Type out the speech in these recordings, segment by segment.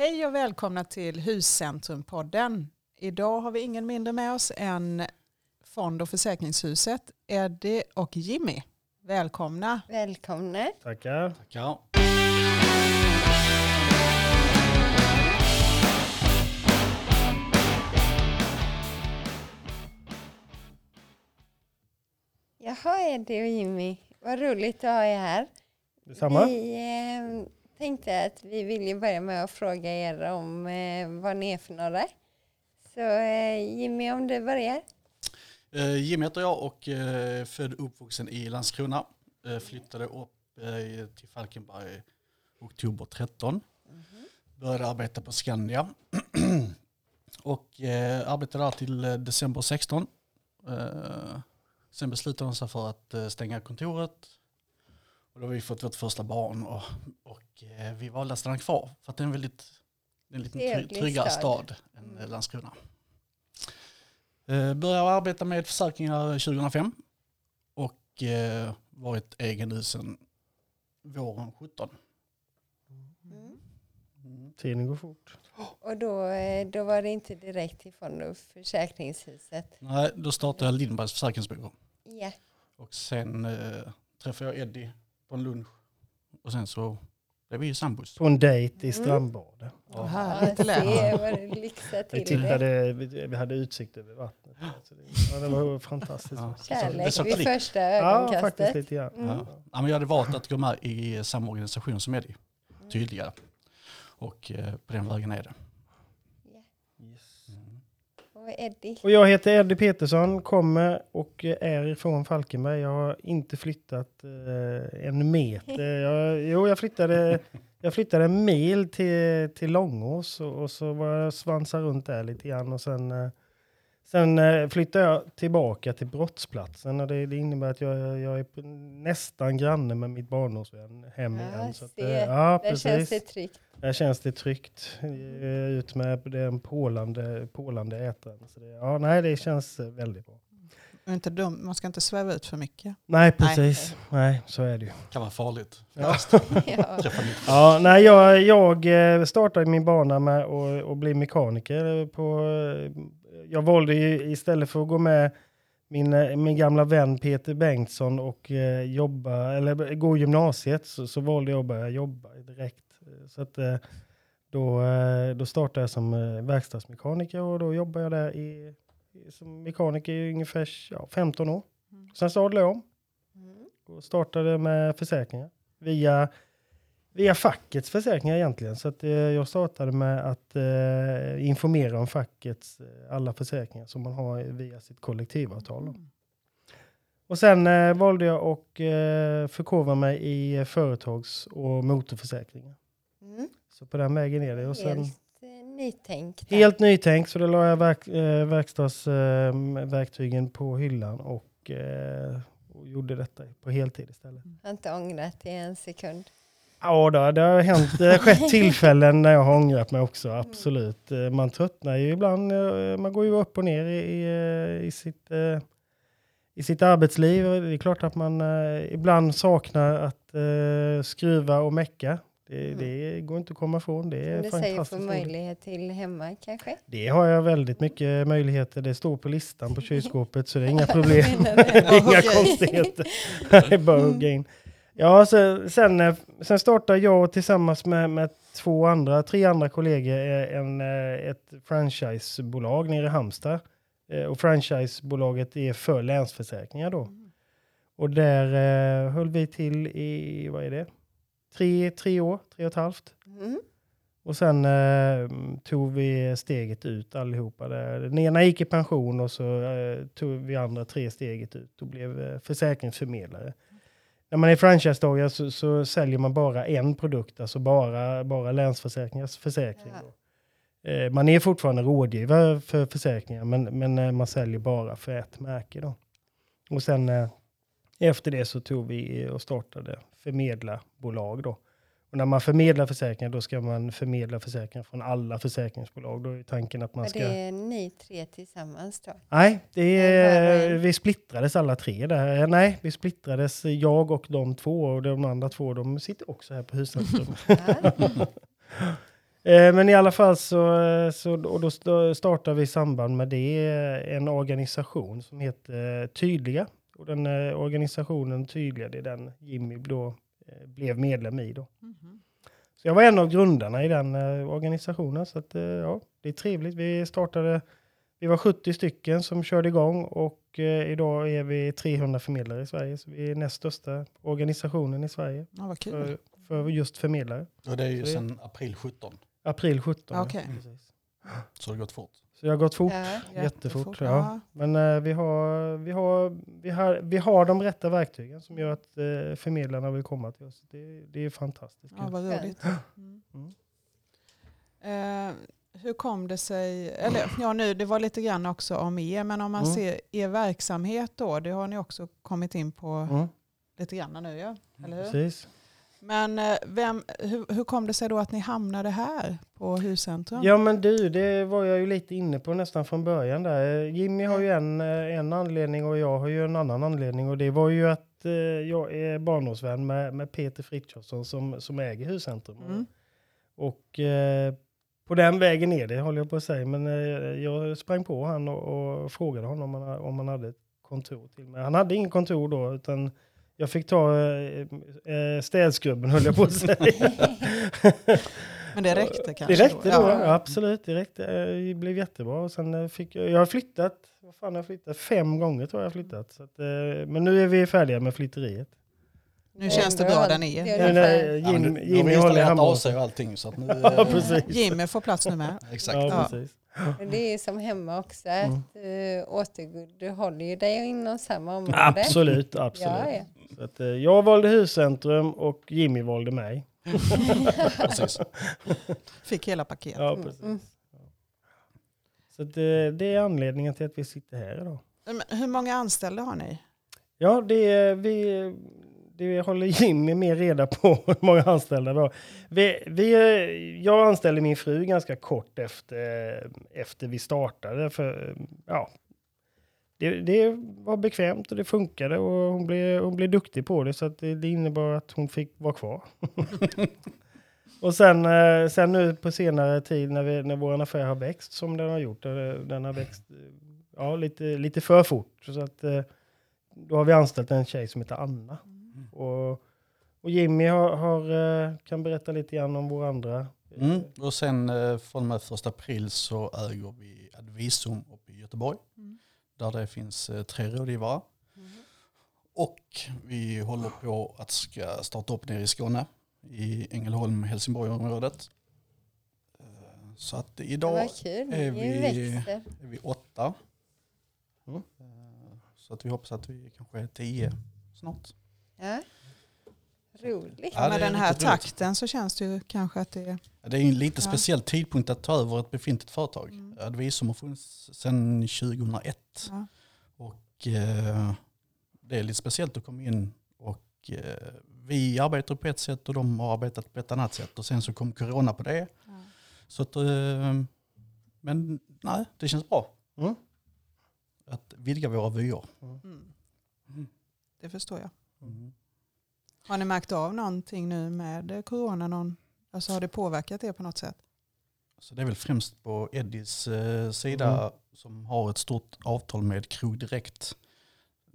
Hej och välkomna till Huscentrumpodden. Idag har vi ingen mindre med oss än Fond och försäkringshuset, Eddie och Jimmy. Välkomna. Välkomna. Tackar. Tackar. Jaha Eddie och Jimmy, vad roligt att ha er här. Detsamma. Vi eh, tänkte att vi vill ju börja med att fråga er om eh, vad ni är för några. Så eh, Jimmy om du börjar. Eh, Jimmy heter jag och eh, född och uppvuxen i Landskrona. Eh, flyttade upp eh, till Falkenberg oktober 13. Började arbeta på Skandia. och eh, arbetade där till eh, december 16. Eh, sen beslutade de sig för att stänga kontoret. Och då har vi fått vårt första barn och, och eh, vi valde att stanna kvar. För att det är en väldigt det är en liten try, tryggare stad. än Mm. mm. Landskrona. Eh, började arbeta med försäkringar 2005 och eh, varit egen nu sedan våren 17. Mm. Mm. Tiden går fort. Och då, eh, då var det inte direkt och försäkringshuset. Nej, då startade jag Lindbergs försäkringsbyrå Ja, och sen eh, träffade jag Eddie på en lunch och sen så blev vi ju sambos. På en dejt i Mm. strandbadet. Ja. Härligt ja lät. se vad du lyxar Vi, till det. tittade, vi, vi hade utsikt över vattnet. Så det, ja, det var fantastiskt. Ja. Kärlek så vid första Ja, faktiskt ögonkastet. lite grann. Mm. Ja. Ja, men jag hade valt att gå med i samma organisation som Eddie, tydligare. Och eh, på den vägen är det. Och Eddie. Och jag heter Eddie Petersson, kommer och är från Falkenberg. Jag har inte flyttat eh, en meter. Jag, jo, jag flyttade, jag flyttade en mil till, till Långås och, och så var jag svansa runt där lite grann. Och sen, eh, sen eh, flyttade jag tillbaka till brottsplatsen. Och det, det innebär att jag, jag är nästan granne med mitt barndomsvän hem Ja, igen. Så att, eh, ja, Där känns precis. det tryggt. Där känns det tryggt. Eh, Ut med den pålande, pålande ätaren. Så det, ja, nej, det känns eh, väldigt bra. Inte dum. Man ska inte sväva ut för mycket. Nej, precis. Nej, så är det ju. kan vara farligt. Ja. Ja. Ja, nej, jag, jag startade min bana med att bli mekaniker. På, jag valde ju istället för att gå med min, eh, min gamla vän Peter Bengtsson och eh, jobba, eller gå gymnasiet så, så valde jag att börja jobba direkt. Så att, eh, då, eh, då startade jag som eh, verkstadsmekaniker och då jobbade jag där i, i- som mekaniker i ungefär ja, 15 år. Mm. Sen sadlade jag om Mm. och startade med försäkringar via, via fackets försäkringar egentligen. Så att, eh, jag startade med att eh, informera om fackets eh, alla försäkringar som man har via sitt kollektivavtal. Mm. Och sen eh, valde jag att eh, förkovra mig i eh, företags och motorförsäkringar. Mm. Så på den vägen är det. Och sen, Helt eh, nytänkt. helt nytänkt, så då la jag verk, eh, verkstadsverktygen på hyllan och, och gjorde detta på heltid istället. Har inte ångrat i en sekund. Ja, då, det har hänt, det har skett tillfällen när jag har ångrat mig också, absolut. Eh, Man tröttnar ju ibland, eh, man går ju upp och ner i, i, eh, i, sitt, i sitt arbetsliv. Det är klart att man ibland saknar att skruva och mecka. Det, det går inte att komma ifrån. Det är Som du säger, få möjlighet till hemma kanske. Det har jag väldigt mycket möjligheter. Det står på listan på kylskåpet så det är inga problem. inga konstigheter. Det är bara att hugga in. Ja, så, sen, eh, sen startade jag tillsammans med, med två andra, tre andra kollegor eh, en, eh, ett franchisebolag nere i Halmstad. Och franchisebolaget är för länsförsäkringar då. Och där eh, höll vi till i, vad är det? Tre, tre år, tre och ett halvt. Mm. Och sen eh, tog vi steget ut allihopa. Där. Den ena gick i pension och så eh, tog vi andra tre steget ut och blev eh, försäkringsförmedlare. När man är franchisetagare så, så säljer man bara en produkt, alltså bara, bara Länsförsäkringars försäkring. Ja. Eh, man är fortfarande rådgivare för försäkringar, men, men eh, man säljer bara för ett märke. Då. Och sen eh, efter det så tog vi och startade förmedlarbolag. Då. Och när man förmedlar försäkringar då ska man förmedla försäkringar från alla försäkringsbolag. Då är tanken att man Och ska... det är ni tre tillsammans då? Nej, det är, det- vi splittrades alla tre där. Eh, Nej, vi splittrades jag och de två och de andra två de sitter också här på Huscentrum. Eh, Men i alla fall så, eh, så och då st- startar vi i samband med det eh, en organisation som heter Tydliga. Och den eh, organisationen Tydliga, det är den Jimmy då eh, blev medlem i då. Mhm. Så jag var en av grundarna i den eh, organisationen. Så att, eh, ja, det är trevligt. Vi startade, vi var 70 stycken som körde igång och eh, idag är vi 300 förmedlare i Sverige. Så vi är näst största organisationen i Sverige Ja, vad kul. för, för just förmedlare. Och det är ju sedan april 17. April 17. ja, Okej. precis. Så det har gått fort. Så jag har gått fort. Ja. Jättefort, ja. Ja. Men eh, vi, har, vi, har, vi, har, vi har de rätta verktygen som gör att eh, förmedlarna vill komma till oss. Det, det är fantastiskt. Ja, vad roligt. Mm. Mm. Eh, hur kom det sig, eller ja nu det var lite grann också om er, men om man Mm. ser er verksamhet då, det har ni också kommit in på Mm, lite grann nu ja, eller hur? precis. Men eh, vem, hur, hur kom det sig då att ni hamnade här på Huscentrum? Ja men du, det var jag ju lite inne på nästan från början där. Jimmy har ju en, eh, en anledning och jag har ju en annan anledning och det var ju att eh, jag är barndomsvän med, med Peter Frithiofsson som, som äger Huscentrum. Mm. Och eh, på den vägen är det, håller jag på att säga. Men eh, jag sprang på han och, och frågade honom om han, om han hade ett kontor till mig. Han hade ingen kontor då, utan jag fick ta eh, eh, städskrubben, höll jag på att säga. Men det räckte kanske? det räckte då, Ja. ja. absolut. Det räckte. Det blev jättebra. Och sen eh, fick jag, jag har flyttat, vad fan har jag flyttat? Fem gånger tror jag jag har flyttat. Så att, eh, men nu är vi färdiga med flytteriet. Nu känns det bra där ni är. Ja, Jim, nu Jimmy håller installerat hemma. AC och allting så att nu... Ja, precis. Jimmy får plats nu med. Exakt. Ja, Ja. precis. Men det är som hemma också, Mm. att du återgår, du håller ju dig inom samma område. Absolut, absolut. Ja, ja. Så att, eh, jag valde huscentrum och Jimmy valde mig. Precis. Fick hela paketet. Ja, precis. Mm. Så att, eh, det är anledningen till att vi sitter här idag. Men hur många anställda har ni? Ja, det, är- vi, det håller Jimmy mer reda på hur många anställda vi har. Vi, vi, eh, jag anställde min fru ganska kort efter, efter vi startade. För, ja, det, det var bekvämt och det funkade och hon blev, hon blev duktig på det så att det, det innebar att hon fick vara kvar. och sen, eh, sen nu på senare tid när, vi, när vår affär har växt som den har gjort, den har växt ja, lite, lite för fort. Så att, eh, då har vi anställt en tjej som heter Anna. Och, och Jimmy har, har, eh, kan berätta lite grann om våra andra. Mm. Och sen från och med första april så äger vi Advisum uppe i Göteborg. Mm. Där det finns eh, tre rådgivare. Och vi håller på att ska starta upp nere i Skåne. I Ängelholm, Helsingborg-området. Eh, Så att idag är vi- är vi åtta. Mm. Eh, Så att vi hoppas att vi kanske är tio snart. Ja. Roligt. Ja, Med den här takten så känns det ju kanske att det är... Det är en lite Ja. speciell tidpunkt att ta över ett befintligt företag. Mm. Advisum har funnits sedan 2001. Ja. Och eh, det är lite speciellt att komma in och eh, vi arbetar på ett sätt och de har arbetat på ett annat sätt och sen så kom corona på det. Ja. Så att, eh, men nej, det känns bra Mm. att vidga våra vyer. Mm. Mm. Det förstår jag. Har ni märkt av någonting nu med corona? Någon, alltså har det påverkat er på något sätt? Så det är väl främst på Eddies eh, sida Mm. som har ett stort avtal med Krog Direkt.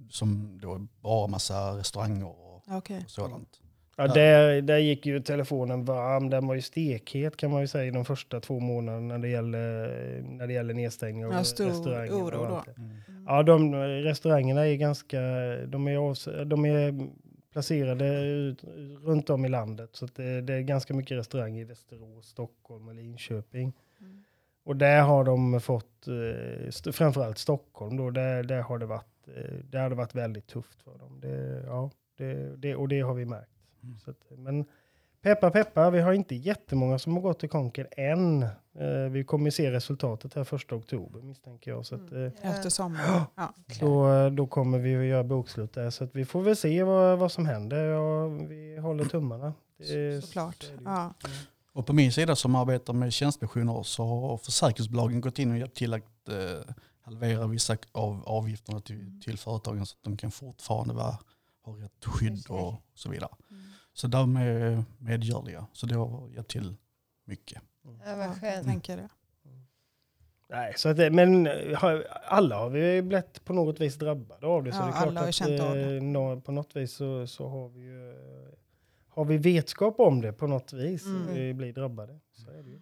Som då är bara massa restauranger och Okej. sådant. Ja, där, där gick ju telefonen varm. Den var ju stekhet kan man ju säga de första två månaderna när det gäller, när det gäller nedstängning av Ja, stor restauranger. oro och då. Mm. Ja, de restaurangerna är ganska, de är, de är placerade ut, runt om i landet. Så att det, det är ganska mycket restauranger i Västerås, Stockholm och Linköping. Mm. Och där har de fått, eh, framförallt Stockholm då, där, där har det varit, eh, där har det varit väldigt tufft för dem. Det, ja, det, det, och det har vi märkt. Mm. Så att, men peppa peppa, vi har inte jättemånga som har gått till konken än. Eh, vi kommer se resultatet här första oktober misstänker jag. Så att, Mm. eh, Efter sommaren? Ja. då, då kommer vi att göra bokslut där. Så att vi får väl se vad, vad som händer. Ja, vi håller tummarna. Det Såklart. så. Ja. Och på min sida som arbetar med tjänstepensioner så har försäkringsbolagen gått in och hjälpt till att eh, halvera vissa av avgifterna till, till företagen så att de kan fortfarande vara, ha rätt skydd och så vidare. Mm. Så de är medgörliga. Så det har hjälpt till mycket. Ja, vad skönt. tänker det. Nej, så att, det- men eh, alla har vi blivit på något vis drabbade av det. Så Ja, det är klart alla har att känt av det. eh, på något vis så, så har vi ju eh, har vi vetskap om det på något vis. Mm. Vi blir drabbade. Så är det ju.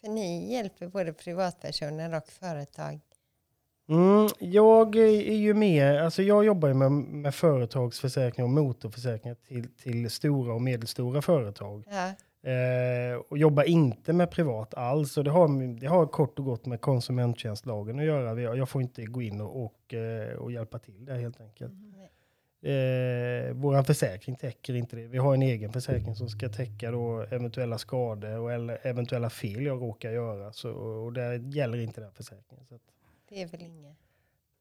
För ni hjälper både privatpersoner och företag. Mm, jag är ju med, alltså jag jobbar ju med, med företagsförsäkring och motorförsäkringar till, till stora och medelstora företag. Ja, Eh, och jobbar inte med privat alls. Och det, har, det har kort och gott med konsumenttjänstlagen att göra. Jag får inte gå in och, och, eh, och hjälpa till där helt enkelt. Eh, Vår försäkring täcker inte det. Vi har en egen försäkring som ska täcka då eventuella skador och eller eventuella fel jag råkar göra. Så, och där gäller inte den försäkringen. Så att, det är väl inget.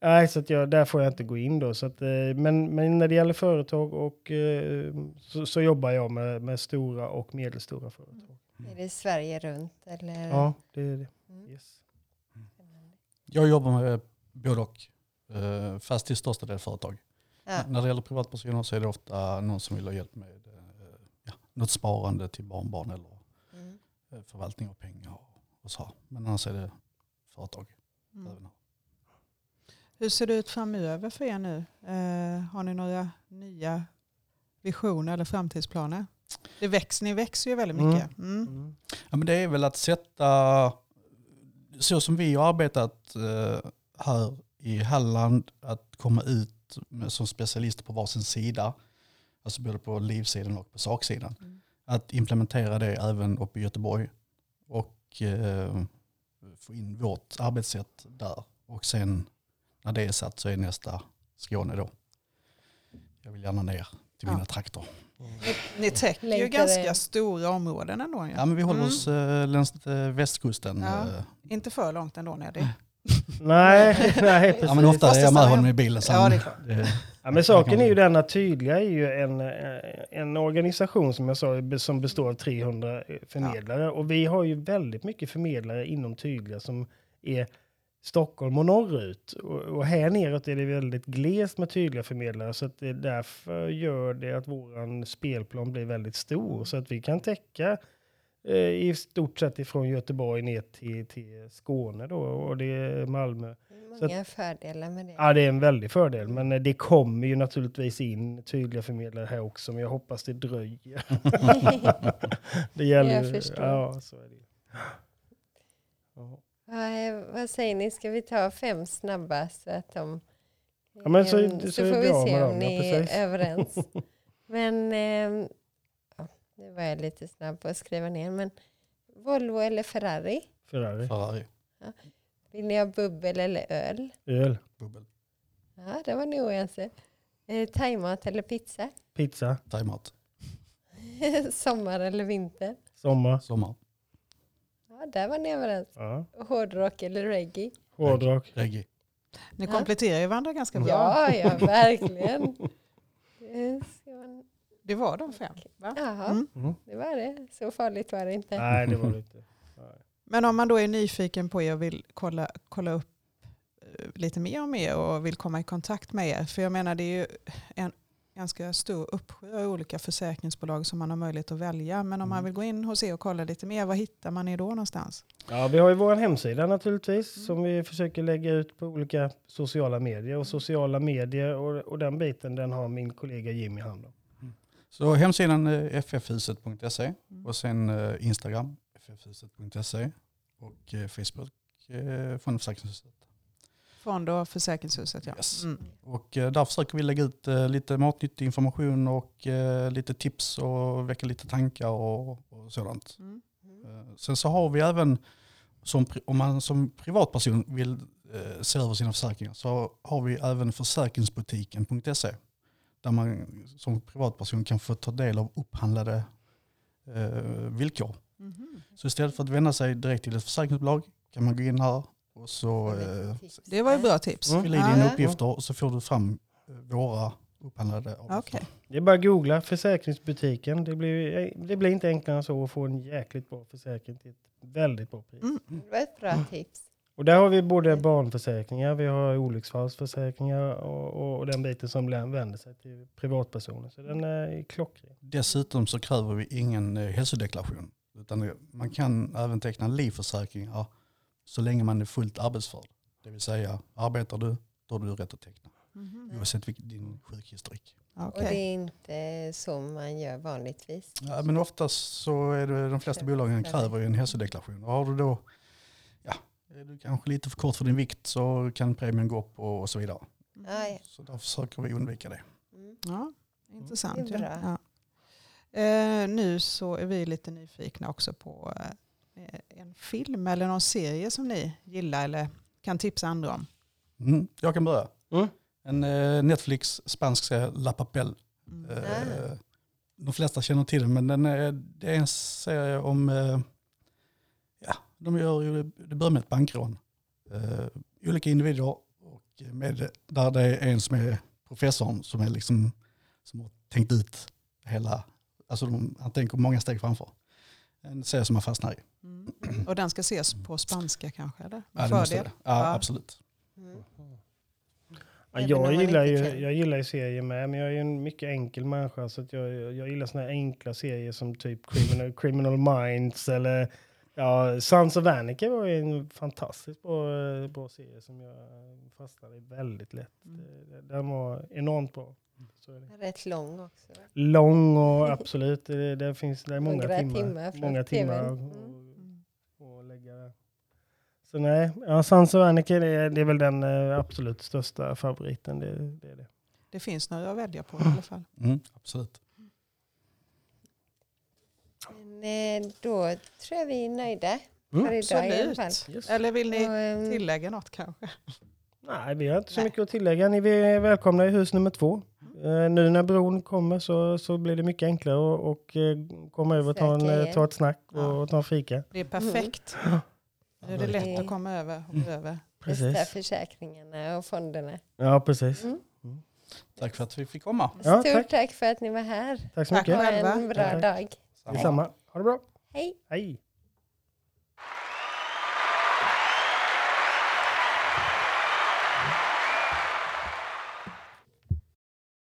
Nej, så att jag, där får jag inte gå in då. Så att, eh, men, men när det gäller företag och, eh, så, så jobbar jag med, med stora och medelstora företag. Är det Sverige runt eller? Ja, det är det. Mm. Yes. Jag jobbar med både och, eh, fast till största del företag. Ja. När det gäller privatpersoner så är det ofta någon som vill ha hjälp med eh, ja, något sparande till barnbarn eller Mm. eh, förvaltning av pengar och, så. Men annars är det företag. Mm. Hur ser det ut framöver för er nu? Eh, har ni några nya visioner eller framtidsplaner? Det växer, ni växer ju väldigt Mm. mycket. Mm. Mm. Ja, men det är väl att sätta, så som vi har arbetat eh, här i Halland, att komma ut med, som specialister på varsin sida, alltså både på livsidan och på saksidan. Mm. Att implementera det även uppe i Göteborg och eh, få in vårt arbetssätt där. Och sen när det är satt så är nästa Skåne då. Jag vill gärna ner till Ja. mina trakter. Ni, ni täcker ju ganska det. stora områden ändå. Ja, men vi håller Mm. oss eh, längs eh, västkusten. Ja. eh, Inte för långt ändå. Nej, det. Nej, nej, precis. Ja men ofta är jag med honom i bilen. Så Ja, det är klart. det- Ja, men saken är ju den att Tydliga är ju en, en organisation som jag sa som består av 300 förmedlare. Och vi har ju väldigt mycket förmedlare inom Tydliga som är Stockholm och norrut. Och, och här neråt är det väldigt glest med tydliga förmedlare. Så att det därför gör det att våran spelplan blir väldigt stor. Så att vi kan täcka eh, i stort sett ifrån Göteborg ner till, till Skåne då. Och det är Malmö. Många fördelar med det. Ja, det är en väldig fördel, men eh, det kommer ju naturligtvis in tydliga förmedlare här också, men jag hoppas det dröjer. det gäller Jag förstår. Ja, så är det. ju. Ja. Vad, säger ni, ska vi ta fem snabba så att de... Ja, men så- så så får vi se om ja, ni precis. är överens. men ehm, ja, nu var jag lite snabb på att skriva ner. Men Volvo eller Ferrari? Ferrari. Ferrari, Vill ni ha bubbel eller öl? Öl. bubbel, Ja, det var ni oense. Eh, thaimat eller pizza? Pizza. thaimat, Sommar eller vinter? Sommar. sommar, Ja, där var ni överens. Ja. Hårdrock eller reggae? Hårdrock. reggae. Ni Ja. kompletterar ju varandra ganska bra. Ja, ja, verkligen. Det var de fem. Va? Jaha, Mm. Mm. det var det. Så farligt var det inte. Nej, det var det inte. Nej. Men om man då är nyfiken på er och vill kolla, kolla upp eh, lite mer om er och vill komma i kontakt med er. För jag menar det är ju en ganska stor uppsjö av olika försäkringsbolag som man har möjlighet att välja. Men om man Mm. vill gå in hos er och kolla lite mer, var hittar man er då någonstans? Ja, vi har ju vår hemsida naturligtvis Mm. som vi försöker lägga ut på olika sociala medier. Och sociala medier och, och den biten den har min kollega Jimmy hand om. Så hemsidan är ffhuset.se Mm. och sen eh, Instagram, ffhuset.se och eh, Facebook eh, från Försäkringshuset. Från då Försäkringshuset ja. Yes. Mm. Och eh, där försöker vi lägga ut eh, lite matnyttig information och eh, lite tips och väcka lite tankar och, och sådant. Mm. Eh, Sen så har vi även, som, om man som privatperson vill eh, se över sina försäkringar, så har vi även försäkringsbutiken.se. Där man som privatperson kan få ta del av upphandlade villkor. Mhm. Så istället för att vända sig direkt till ett försäkringsbolag kan man gå in här och så eh, Det var ju bra tips. Mm. fylla i dina uppgifter och så får du fram eh, våra upphandlade. Okej. Det är bara att googla försäkringsbutiken. Det blir, det blir inte enklare än så att få en jäkligt bra försäkring till ett väldigt bra pris. Mm. Det var ett bra tips. Och där har vi både barnförsäkringar, vi har olycksfallsförsäkringar och, och, och den biten som vänder sig till privatpersoner. Så den är klockren. Dessutom så kräver vi ingen eh, hälsodeklaration. Utan man kan även teckna livförsäkringar så länge man är fullt arbetsför. Det vill säga, arbetar du, då har du rätt att teckna. Mhm. Oavsett din sjukhistorik. Och Okej. det är inte så man gör vanligtvis. Ja, men oftast så är det de flesta bolagen kräver ju en hälsodeklaration. Och har du då, ja, är du kanske lite för kort för din vikt så kan premien gå upp och, och så vidare. Ja. Så där försöker vi undvika det. Mm. Ja, intressant. Det. Ja. Eh, nu så är vi lite nyfikna också på eh, en film eller någon serie som ni gillar eller kan tipsa andra om. Mm, jag kan börja. Mm. En eh, Netflix spansk serie, La Papel. Mm. Eh, de flesta känner till den men den är, det är en serie om, eh, ja, de gör ju, det börjar med ett bankrån. Eh, olika individer och med, där det är en som är professorn som är liksom, som har tänkt ut hela, alltså de, han tänker många steg framför. En serie som man fastnar i. Mm. Och den ska ses på spanska kanske? Eller? Ja, Med det måste fördel? det. Ja, Ja. absolut. Mm. Ja, jag, gillar ju, jag gillar ju serier med, men jag är ju en mycket enkel människa. Så att jag, jag gillar såna här enkla serier som typ Criminal, Criminal Minds eller ja, Sons of Anarchy var ju en fantastiskt bra, bra serie som jag fastnade i väldigt lätt. Mm. Eh, Den var enormt bra. Rätt lång också. Lång och absolut, det, det finns det är många timmar. timmar många timmar Mm. Och. Så nej, ja, Sons of Anarchy det är, det är väl den eh, absolut största favoriten. Det, det är det. Det finns några att välja på i alla fall. Mm, absolut. Men eh, då tror jag vi är nöjda Mm. för idag i alla fall. Absolut. Yes. Eller vill ni Och, ehm, tillägga något kanske? Nej, vi har inte så Nej. mycket att tillägga. Ni är välkomna i hus nummer två. Eh, nu när bron kommer så, så blir det mycket enklare att och, komma över och ta, en, ta ett snack och Ja. ta en fika. Det är perfekt. Nu är det lätt att komma över. Och Mm. över. Precis. försäkringarna och fonderna. Ja, precis. Mm. Tack för att vi fick komma. Ja, Stort tack. tack. för att ni var här. Tack så mycket. Ha en bra Tack. dag. Detsamma. Ha det bra. Hej! Hej.